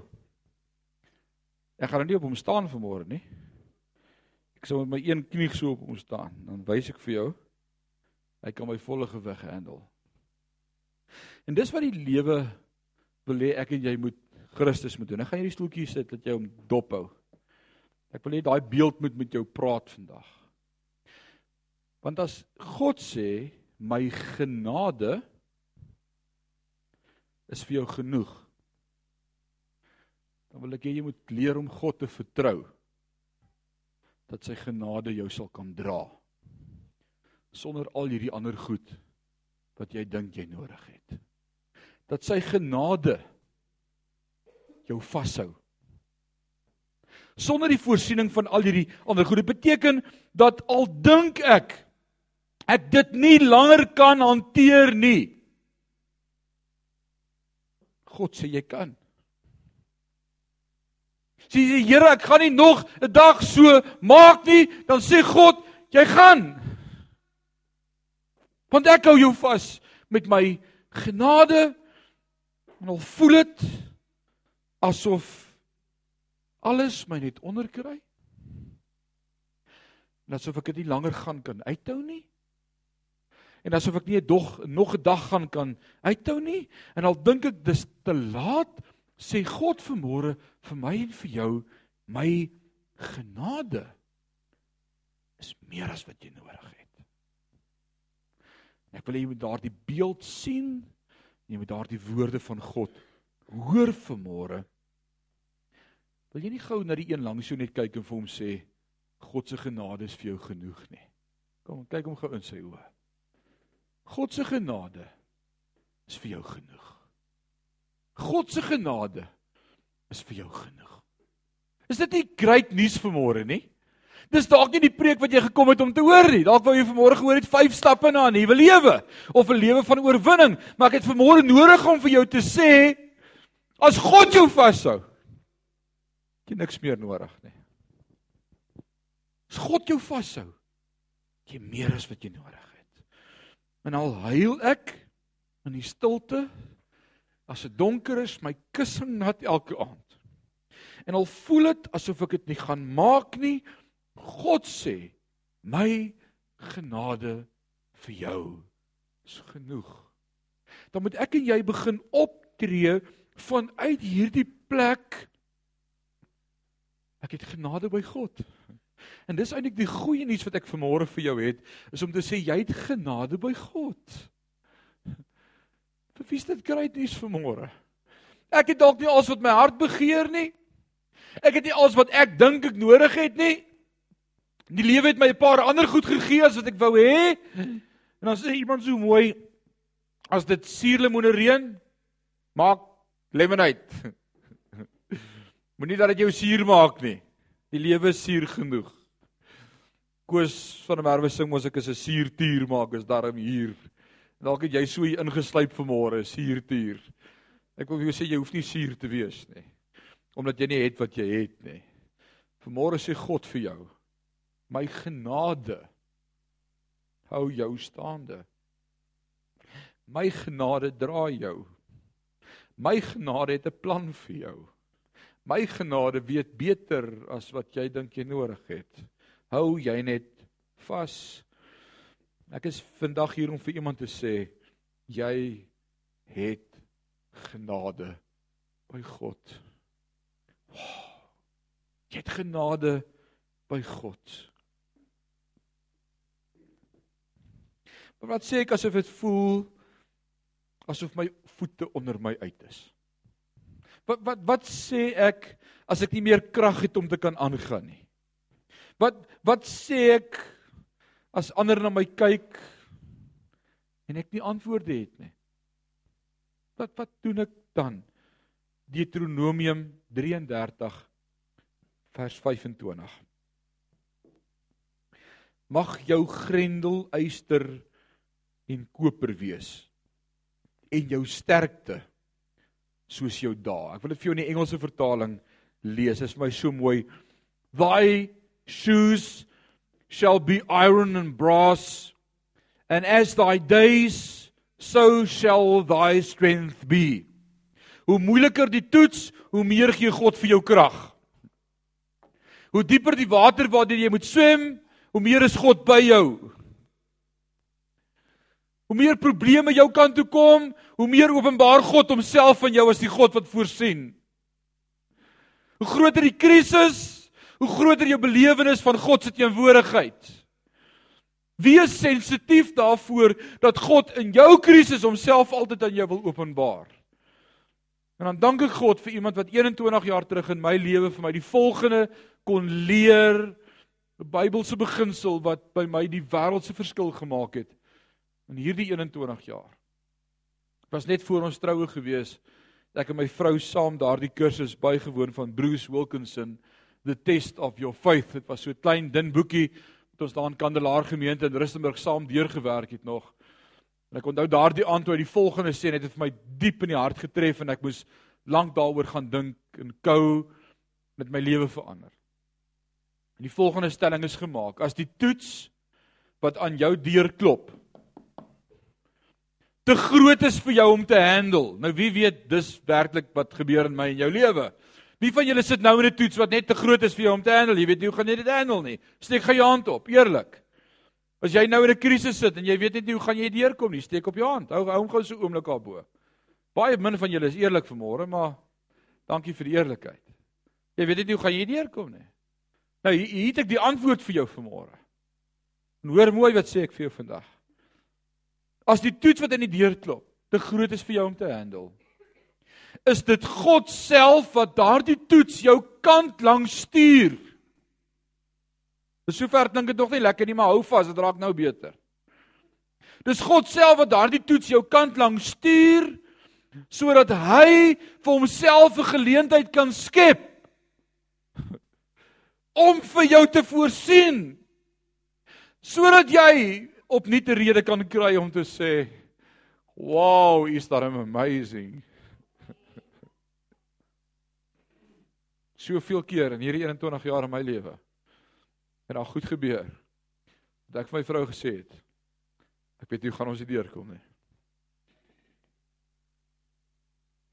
Ek gaan nie op hom staan vanmôre nie. Ek sal met my een knie so op hom staan, dan wys ek vir jou hy kan my volle gewig handle. En dis wat die lewe wil hê ek en jy moet Christus moet doen. Ek gaan hierdie stoeltjie sit dat jy hom dop hou. Ek wil hê daai beeld moet met jou praat vandag. Want as God sê my genade is vir jou genoeg. Dan wil ek hê jy moet leer om God te vertrou. dat sy genade jou sal kan dra sonder al hierdie ander goed wat jy dink jy nodig het. Dat sy genade jou vashou. Sonder die voorsiening van al hierdie ander goed. Dit beteken dat al dink ek ek dit nie langer kan hanteer nie. God sê jy kan. Sê jy Here, ek gaan nie nog 'n dag so maak nie, dan sê God, jy gaan. Want ek hou jou vas met my genade en al voel dit asof alles my net onderkry. En asof ek dit nie langer gaan kan uithou nie. En asof ek nie 'n dog nog 'n dag gaan kan uithou nie en al dink ek dis te laat, sê God vanmôre vir my en vir jou, my genade is meer as wat jy nodig het. Ek wil hê jy moet daardie beeld sien. Jy moet daardie woorde van God hoor vanmôre. Wil jy nie gou na die een langs jou net kyk en vir hom sê God se genade is vir jou genoeg nie. Kom, kyk hom gou in sy oë. God se genade is vir jou genoeg. God se genade is vir jou genoeg. Is dit nie great nuus vanmôre nie? Dis dalk nie die preek wat jy gekom het om te hoor nie. Dalk wou jy vanmôre gehoor het vyf stappe na 'n nuwe lewe of 'n lewe van oorwinning, maar ek het vanmôre nodig om vir jou te sê as God jou vashou, jy niks meer nodig nie. As God jou vashou, jy meer as wat jy nodig het. En al huil ek in die stilte as dit donker is, my kussing nat elke aand. En al voel dit asof ek dit nie gaan maak nie, God sê, my genade vir jou is genoeg. Dan moet ek en jy begin optree vanuit hierdie plek. Het genade by God. En dis eintlik die goeie nuus wat ek vanmôre vir jou het, is om te sê jy het genade by God. Vir wie is dit groot nuus vanmôre? Ek het dalk nie alles wat my hart begeer nie. Ek het nie alles wat ek dink ek nodig het nie. Die lewe het my 'n paar ander goed gegee as wat ek wou hê. En dan sê iemand so mooi as dit suurlemoene reën, maak lemonade. <laughs> Moenie dat dit jou suur maak nie. Die lewe is suur genoeg. Koos van der Merwe sing mos ek is 'n suurtuur maak is daarom hier. Dalk het jy so hier ingeslyp vanmôre, suurtuur. Ek wil vir jou sê jy hoef nie suur te wees nie. Omdat jy nie het wat jy het nie. Vanmôre sê God vir jou, my genade hou jou staande. My genade dra jou. My genade het 'n plan vir jou. My genade weet beter as wat jy dink jy nodig het. Hou jy net vas. Ek is vandag hier om vir iemand te sê jy het genade by God. Jy het genade by God. Maar wat sê ek asof dit voel asof my voete onder my uit is? Wat wat wat sê ek as ek nie meer krag het om te kan aangaan nie? Wat wat sê ek as ander na my kyk en ek nie antwoorde het nie? Wat wat doen ek dan? Deuteronomium 33 vers 25 Mag jou grendel eyster en koper wees en jou sterkte soos jou dae. Ek wil dit vir jou in die Engelse vertaling lees. Dit is vir my so mooi. Thy shoes shall be iron and brass and as thy days so shall thy strength be. Hoe moeiliker die toets, hoe meer gee God vir jou krag. Hoe dieper die water waardeur jy moet swem, hoe meer is God by jou. Hoe meer probleme jou kant toe kom, hoe meer openbaar God homself aan jou as die God wat voorsien. Hoe groter die krisis, hoe groter jou belewenis van God se teenwoordigheid. Wees sensitief daarvoor dat God in jou krisis homself altyd aan jou wil openbaar. En dan dank ek God vir iemand wat 21 jaar terug in my lewe vir my die volgende kon leer 'n Bybelse beginsel wat by my die wêreldse verskil gemaak het in hierdie 21 jaar. Dit was net voor ons troue gewees ek en my vrou saam daardie kursus bygewoon van Bruce Wilkinson The Test of Your Faith. Dit was so 'n klein dun boekie wat ons daar in Kandelaar gemeente in Rustenburg saam deurgewerk het nog. En ek onthou daardie aand toe hy die volgende sê net het vir my diep in die hart getref en ek moes lank daaroor gaan dink en kou met my lewe verander. En die volgende stelling is gemaak: as die toets wat aan jou deur klop te groot is vir jou om te handle. Nou wie weet dis werklik wat gebeur in my en jou lewe. Wie van julle sit nou in 'n toets wat net te groot is vir jou om te handle? Jy weet nie hoe gaan jy dit handle nie. Steek gou jou hand op, eerlik. As jy nou in 'n krisis sit en jy weet net nie hoe gaan jy deurkom nie, steek op jou hand. Hou hou hom gou so oomblik daarbo. Baie min van julle is eerlik vanmôre, maar dankie vir die eerlikheid. Jy weet net nie hoe gaan jy deurkom nie. Nou hier, hier het ek die antwoord vir jou vanmôre. En hoor mooi wat sê ek vir jou vandag. As die toets wat in die deur klop te groot is vir jou om te handle, is dit God self wat daardie toets jou kant langs stuur. Dis sover dink dit nog nie lekker nie, maar hou vas, dit raak nou beter. Dis God self wat daardie toets jou kant langs stuur sodat hy vir homself 'n geleentheid kan skep om vir jou te voorsien sodat jy opnuut 'n rede kan kry om te sê wow is that amazing <laughs> soveel keer in hierdie 21 jaar in my lewe het daar goed gebeur. Dat ek vir my vrou gesê het ek weet nie hoe gaan ons hier deurkom nie.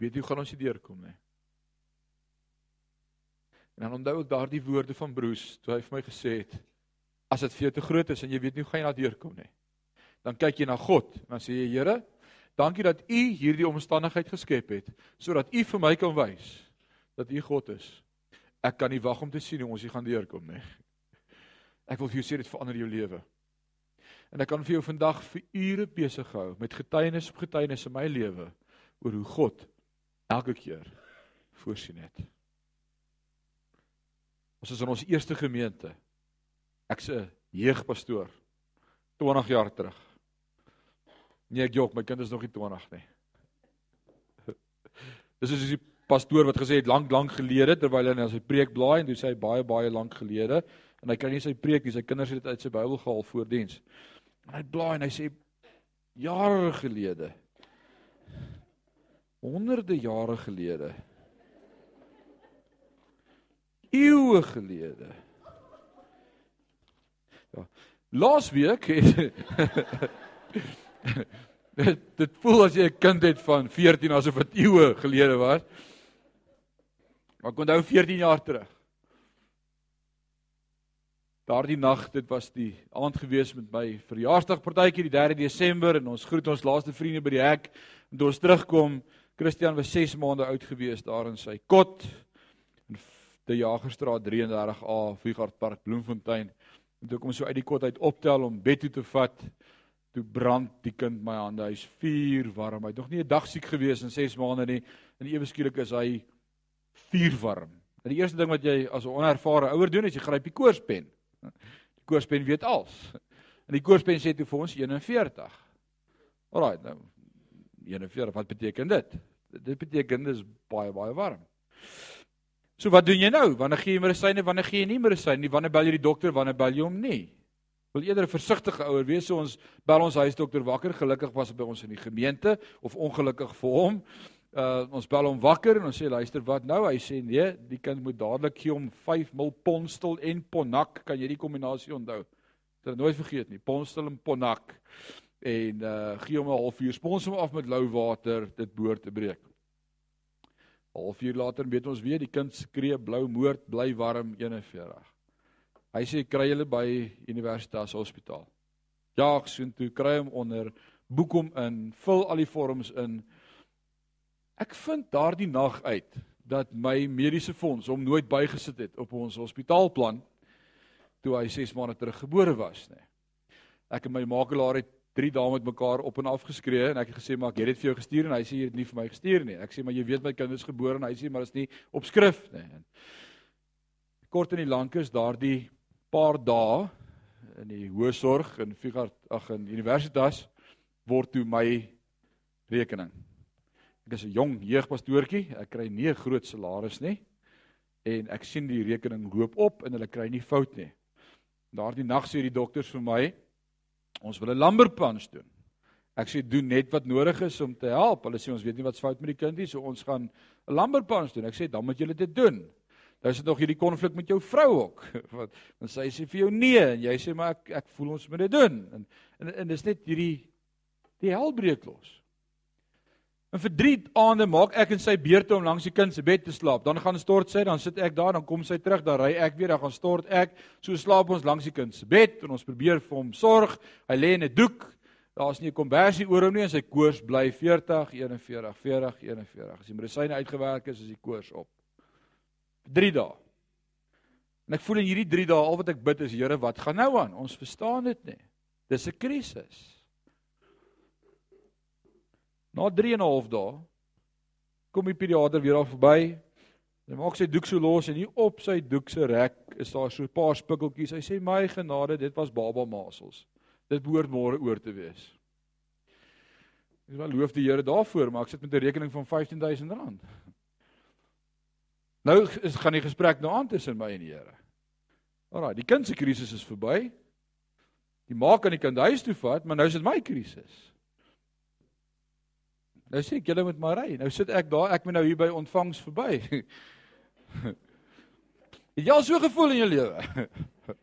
Weet jy hoe gaan ons hier deurkom nie? En dan onthou ek daardie woorde van Bruce toe hy vir my gesê het as dit vir jou te groot is en jy weet nie hoe gaan jy daar deurkom nie. Dan kyk jy na God en dan sê jy Here, dankie dat U hierdie omstandigheid geskep het sodat U vir my kan wys dat U God is Ek kan nie wag om te sien hoe ons hier gaan deurkom nie. <laughs> Ek wil vir jou sê dit verander jou lewe. En ek kan vir jou vandag vir ure besig hou met getuienis op getuienis in my lewe oor hoe God elke keer voorsien het. Ons is in ons eerste gemeente. Ek's 'n jeugpastoor 20 jaar terug. Nee, ek jok, my kind is nog nie 20 nie. <laughs> Dis is die pastoor wat gesê het lank lank gelede terwyl hy na sy preek blaai en toe sê hy baie baie lank gelede en hy kan nie sy preek nie sy kinders het dit uit sy Bybel gehaal voor diens. En hy blaai en hy sê jare gelede honderde jare gelede eeue gelede ja laasweek het dit <laughs> dit voel as jy 'n kind het van 14 asof dit eeue gelede was Maar ek onthou 14 jaar terug. Daardie nag, dit was die aand gewees met my verjaarsdagpartytjie die 3 Desember en ons groet ons laaste vriende by die hek en toe ons terugkom, Christian was 6 maande oud gewees daar in sy kot in die Jagerstraat 33A, Vuurgard Park, Bloemfontein. En toe kom ons so uit die kot uit optel om bed toe te vat. Toe brand die kind my hande. Hy's vuur warm. Hy't nog nie 'n dag siek gewees in 6 maande nie. En ewe skielik is hy vuurwarm. En die eerste ding wat jy as 'n onervare ouer doen is jy gryp die koorspen. Die koorspen weet alles. En die koorspen sê toe vir ons 41. Alraai, nou 41, wat beteken dit? Dit beteken dis baie baie warm. So wat doen jy nou? Wanneer gee jy medisyne? Wanneer gee jy nie medisyne nie? Wanneer bel jy die dokter? Wanneer bel jy hom nie? Wil eerder 'n versigtige ouer wees. So ons bel ons huisdokter wakker. Gelukkig was hy by ons in die gemeente of ongelukkig vir hom uh ons bel hom wakker en ons sê luister wat nou hy sê nee die kind moet dadelik gee hom 5 mil ponstel en ponak kan jy die kombinasie onthou dit het nooit vergeet nie ponstel en ponak en uh gee hom 'n halfuur spons hom af met lou water dit behoort te breek halfuur later weet ons weer die kind skree blou moord bly warm 41 hy sê kry hulle by universitas hospitaal. Jaag soontoe kry hom onder boek hom in vul al die vorms in. Ek vind daardie nag uit dat my mediese fonds hom nooit bygesit het op ons hospitaalplan toe hy 6 maande terug gebore was nie. Ek en my makelaar het drie dae met mekaar op en af geskree en ek het gesê maar ek het dit vir jou gestuur en hy sê jy het nie vir my gestuur nie. Ek sê maar jy weet my kind is gebore en hy sê maar is nie op skrif nie. Kort en die lank is daardie paar dae in die hoë sorg in Figart ag in Universitas word toe my rekening. Ek is 'n jong jeugpastoortjie, ek kry nie 'n groot salaris nie en ek sien die rekening loop op en hulle kry nie fout nie. Daardie nag sê die dokters vir my ons wil 'n lumberpunch doen. Ek sê doen net wat nodig is om te help. Hulle sê ons weet nie wat's fout met die kindie, so ons gaan 'n lumberpunch doen. Ek sê dan moet julle dit doen. Nou is nog hierdie konflik met jou vrou ook. <laughs> Wat dan sê sy vir jou nee en jy sê maar ek ek voel ons moet dit doen. En en, en dis net hierdie die hel breek los. En vir 3 aande maak ek en sy beurte om langs die kind se bed te slaap. Dan gaan stort sy, dan sit ek daar, dan kom sy terug, dan ry ek weer, dan gaan stort ek. So slaap ons langs die kind se bed en ons probeer vir hom sorg. Hy lê in 'n doek. Daar's nie 'n kombersie oor hom nie en sy koors bly 40, 41, 40, 41. As die medisyne uitgewerk is, is die koors op. 3 dae. En ek voel in hierdie 3 dae al wat ek bid is Here, wat gaan nou aan? Ons verstaan dit nie. Dis 'n krisis. Na 3 en 'n half dae kom die pediater weer al verby. Hy maak sy doek so los en hier op sy doek se rek is daar so 'n paar spikkeltjies. Hy sê: "My genade, dit was baba masels. Dit behoort môre oor te wees." Ek wil loof die Here daarvoor, maar ek sit met 'n rekening van R15000. Nou is gaan die gesprek nou aan tussen my en die Here. Alraai, die kind se krisis is verby. Die ma kan die kind huis toe vat, maar nou is dit my krisis. Nou sê ek julle moet maar ry. Nou sit ek daar, ek moet nou hier by ontvangs verby. <laughs> Het jy al so gevoel in jou lewe?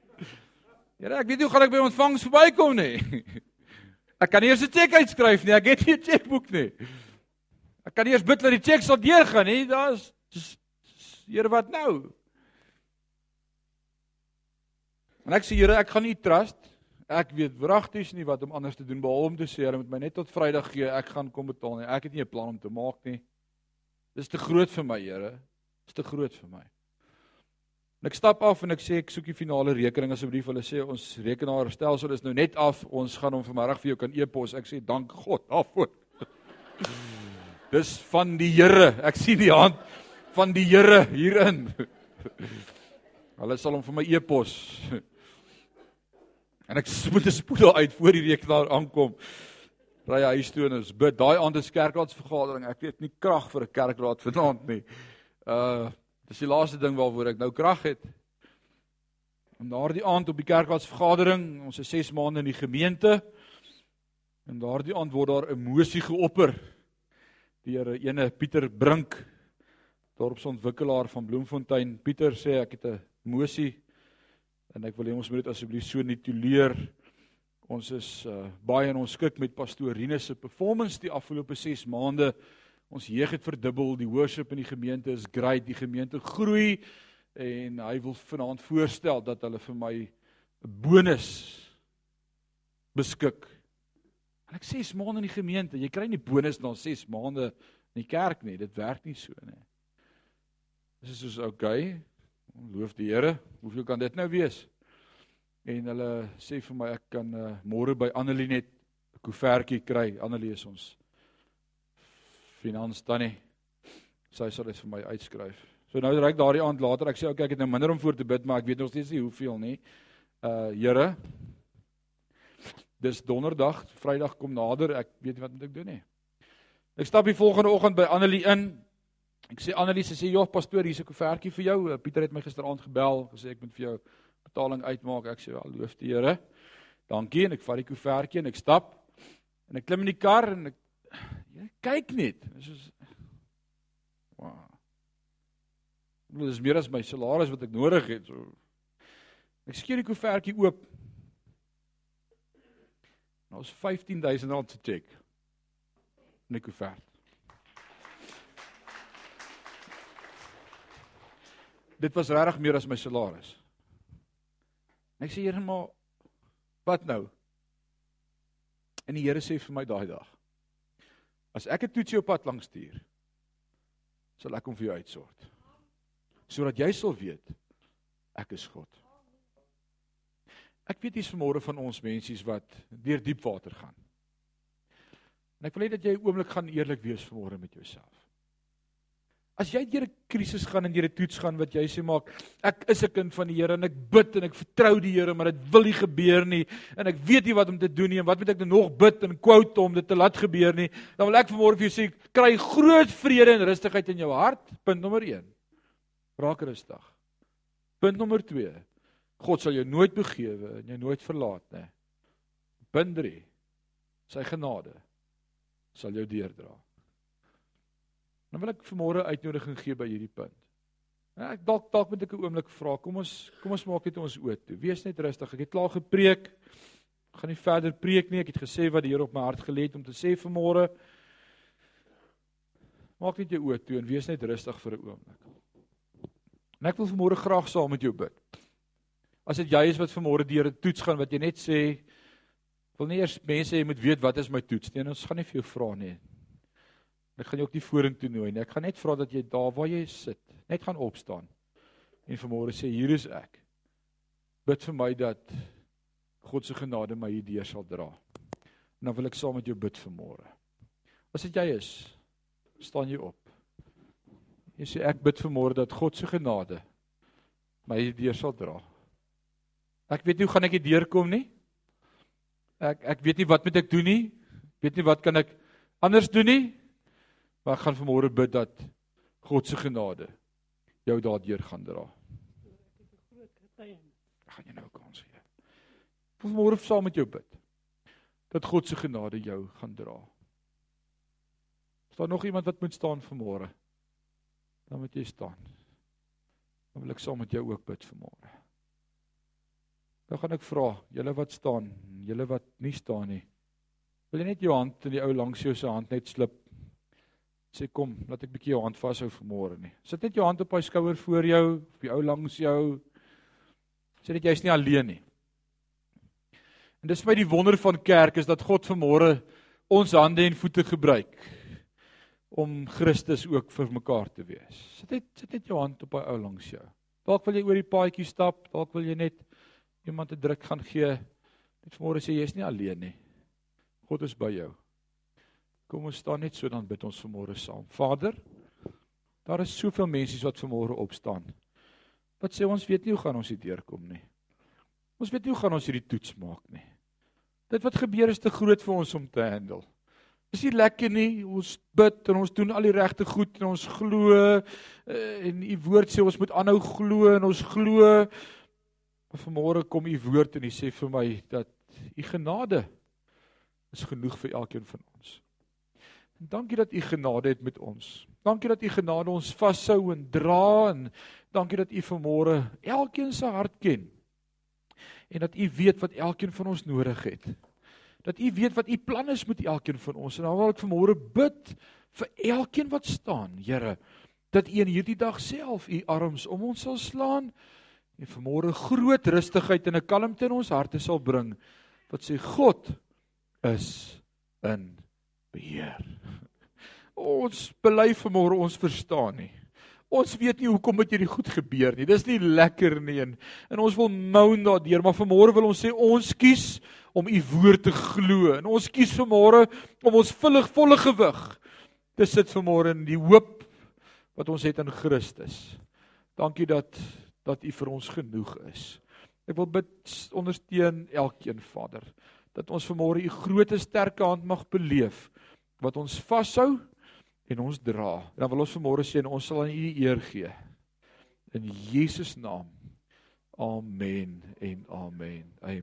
<laughs> Here, ek weet nie hoe gaan ek by ontvangs verbykom nie. <laughs> Ek kan nie eers 'n cheque uitskryf nie. Ek het nie 'n chequeboek nie. Ek kan nie eers bid dat die cheque sal deurgaan nie. Daar's Here wat nou? En ek sê Here, ek gaan nie trust. Ek weet wragties nie wat om anders te doen behalwe om te sê Here moet my net tot Vrydag gee. Ek gaan kom betaal nie. Ek het nie 'n plan om te maak nie. Dis te groot vir my, Here. Dis te groot vir my. En ek stap af en ek sê ek soek die finale rekening asseblief. Hulle sê ons rekenaarstelsel is nou net af. Ons gaan hom vanmiddag vir jou kan e-pos. Ek sê dank God daarvoor. <laughs> Dis van die Here. Ek sien die hand van die Here hierin. <laughs> Hulle sal hom vir my e-pos. <laughs> En ek <laughs> moet 'n spoedel uit voor die rekenaar aankom. Ry huis toe en ons bid. Daai aand is kerkraadsvergadering. Ek het nie krag vir 'n kerkraad vanaand nie. Uh dis die laaste ding waaroor ek nou krag het. En daardie aand op die kerkraadsvergadering, ons is 6 maande in die gemeente. En daardie aand word daar 'n mosie geopper deur 'n ene Pieter Brink dorpsontwikkelaar van Bloemfontein. Pieter sê ek het 'n mosie en ek wil hê ons moet dit asseblief so nituleer. Ons is uh, baie in ons skik met pastoor Rinus se performance die afgelope 6 maande. Ons jeug het verdubbel, die worship in die gemeente is great, die gemeente groei en hy wil vanaand voorstel dat hulle vir my 'n bonus beskik. En ek 6 maande in die gemeente, jy kry nie bonus na 6 maande in die kerk nie, dit werk nie so nie. Dis is soos okay. Loof die Here. Hoeveel kan dit nou wees? En hulle sê vir my ek kan uh, môre by Annelie net 'n koevertjie kry. Annelie is ons finans tannie. Sy sal dit vir my uitskryf. So nou ry ek daardie aand later. Ek sê okay, ek het nou minder om voor te bid, maar ek weet nog steeds nie hoeveel nie. Uh Here. Dis donderdag, Vrydag kom nader. Ek weet nie wat moet ek doen nie. Ek stap die volgende oggend by Annelie in. Ek sê Annelies sê joh pastoor hier's 'n koevertjie vir jou. Eh, Pieter het my gisteraand gebel gesê ek moet vir jou betaling uitmaak. Ek sê wel loof die Here. Dankie en ek vat die koevertjie en ek stap en ek klim in die kar en ek jy kyk net. Dis soos wow. Dit is meer as my salaris wat ek nodig het. So ek skeer die koevertjie oop. Nou is 15000 rand se cheque. In die koevert. Dit was regtig meer as my salaris. En ek sê Here maar wat nou? En die Here sê vir my daai dag. As ek 'n toetsie op pad langs stuur, sal ek hom vir jou uitsort. Sodat jy sal weet ek is God. Ek weet dis vanmôre van ons mensies wat deur diep water gaan. En ek wil hê dat jy 'n oomblik gaan eerlik wees vanmôre met jouself. As jy deur 'n krisis gaan en deur 'n toets gaan wat jy sê maak, ek is 'n kind van die Here en ek bid en ek vertrou die Here, maar dit wil nie gebeur nie en ek weet nie wat om te doen nie en wat moet ek nou nog bid en quote om dit te laat gebeur nie. Dan wil ek vanmôre vir jou sê, kry groot vrede en rustigheid in jou hart. Punt nommer 1. Raak rustig. Punt nommer 2. God sal jou nooit begewe en jou nooit verlaat nie. Punt 3. Sy genade sal jou deurdra. Dan wil ek vanmôre uitnodiging gee by hierdie punt. Ja, ek dalk dalk moet ek 'n oomblik vra. Kom ons kom ons maak net ons oë toe. Wees net rustig. Ek het klaar gepreek. Ek gaan nie verder preek nie. Ek het gesê wat die Here op my hart gelê het om te sê vanmôre. Maak net jou oë toe en wees net rustig vir 'n oomblik. En ek wil vanmôre graag saam met jou bid. As dit jy is wat vanmôre deur 'n toets gaan wat jy net sê wil nie eers mense jy moet weet wat is my toets nie. Ons gaan nie vir jou vra nie. Ek gaan jou ook nie vorentoe nooi nie. Ek gaan net vra dat jy daar waar jy sit, net gaan opstaan. En vanmôre sê hier is ek. Bid vir my dat God se genade my hierdeur sal dra. En dan wil ek saam met jou bid vanmôre. As dit jy is, staan jy op. Jy sê ek bid vanmôre dat God se genade my hierdeur sal dra. Ek weet nie hoe gaan ek hierdeur kom nie. Ek ek weet nie wat moet ek doen nie. Weet nie wat kan ek anders doen nie. Maar ek gaan vanmôre bid dat God se genade jou daardeur gaan dra. Ek gaan jou nou kans gee. Vanmôre saam met jou bid dat God se genade jou gaan dra. Is daar nog iemand wat moet staan vanmôre? Dan moet jy staan. Dan wil ek saam met jou ook bid vanmôre. Dan gaan ek vra, julle wat staan, julle wat nie staan nie. Wil jy net jou hand in die ou langs jou se hand net slip sê kom, laat ek 'n bietjie jou hand vashou vir môre nie. Sit net jou hand op hy skouer voor jou, op die ou langs jou. Sê net jy's nie alleen nie. En dis vir my die wonder van kerk is dat God vir môre ons hande en voete gebruik om Christus ook vir mekaar te wees. Sit net sit net jou hand op hy ou langs jou. Dalk wil jy oor die paadjie stap, dalk wil jy net iemand 'n druk gaan gee. Net môre sê jy's nie alleen nie. God is by jou. Kom ons staan net so dan bid ons vanmôre saam. Vader, daar is soveel mense wat vanmôre opstaan. Wat sê ons weet nie hoe gaan ons hier deurkom nie. Ons weet nie hoe gaan ons hierdie toets maak nie. Dit wat gebeur is te groot vir ons om te handle. Is nie lekker nie. Ons bid en ons doen al die regte goed en ons glo eh, en u woord sê ons moet aanhou glo en ons glo. Maar vanmôre kom u woord en u sê vir my dat u genade is genoeg vir elkeen van ons. En dankie dat u genade het met ons. Dankie dat u genade ons vashou en dra en dankie dat u vanmôre elkeen se hart ken. En dat u weet wat elkeen van ons nodig het. Dat u weet wat u plan is met elkeen van ons. En dan wil ek vanmôre bid vir elkeen wat staan, Here, dat u in hierdie dag self u arms om ons sal slaan en vanmôre groot rustigheid en 'n kalmte in ons harte sal bring wat sê God is in beheer. <laughs> Ons bely vanmôre ons verstaan nie. Ons weet nie hoekom dit hierdie goed gebeur nie. Dis nie lekker nie en, en ons wil moan daardeur, maar vanmôre wil ons sê ons kies om u woord te glo. En ons kies vanmôre om ons vullig volle gewig te sit vanmôre in die hoop wat ons het in Christus. Dankie dat dat u vir ons genoeg is. Ek wil bid ondersteun elkeen Vader dat ons vanmôre u groot en sterke hand mag beleef wat ons vashou en ons dra. En dan wil ons vanmôre sê en ons sal aan U die eer gee. In Jesus naam. Amen en amen. amen.